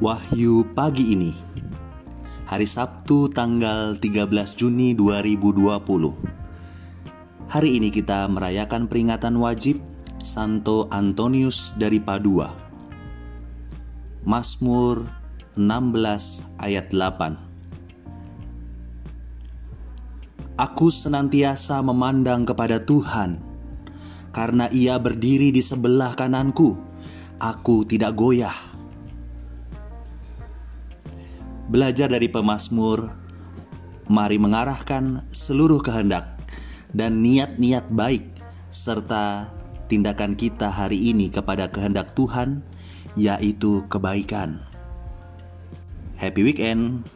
Wahyu pagi ini. Hari Sabtu tanggal 13 Juni 2020 Hari ini kita merayakan peringatan wajib Santo Antonius dari Padua. Mazmur 16 ayat 8 Aku senantiasa memandang kepada Tuhan. Karena ia berdiri di sebelah kananku Aku tidak goyah Belajar dari pemazmur Mari mengarahkan seluruh kehendak Dan niat-niat baik Serta tindakan kita hari ini kepada kehendak Tuhan Yaitu kebaikan. Happy weekend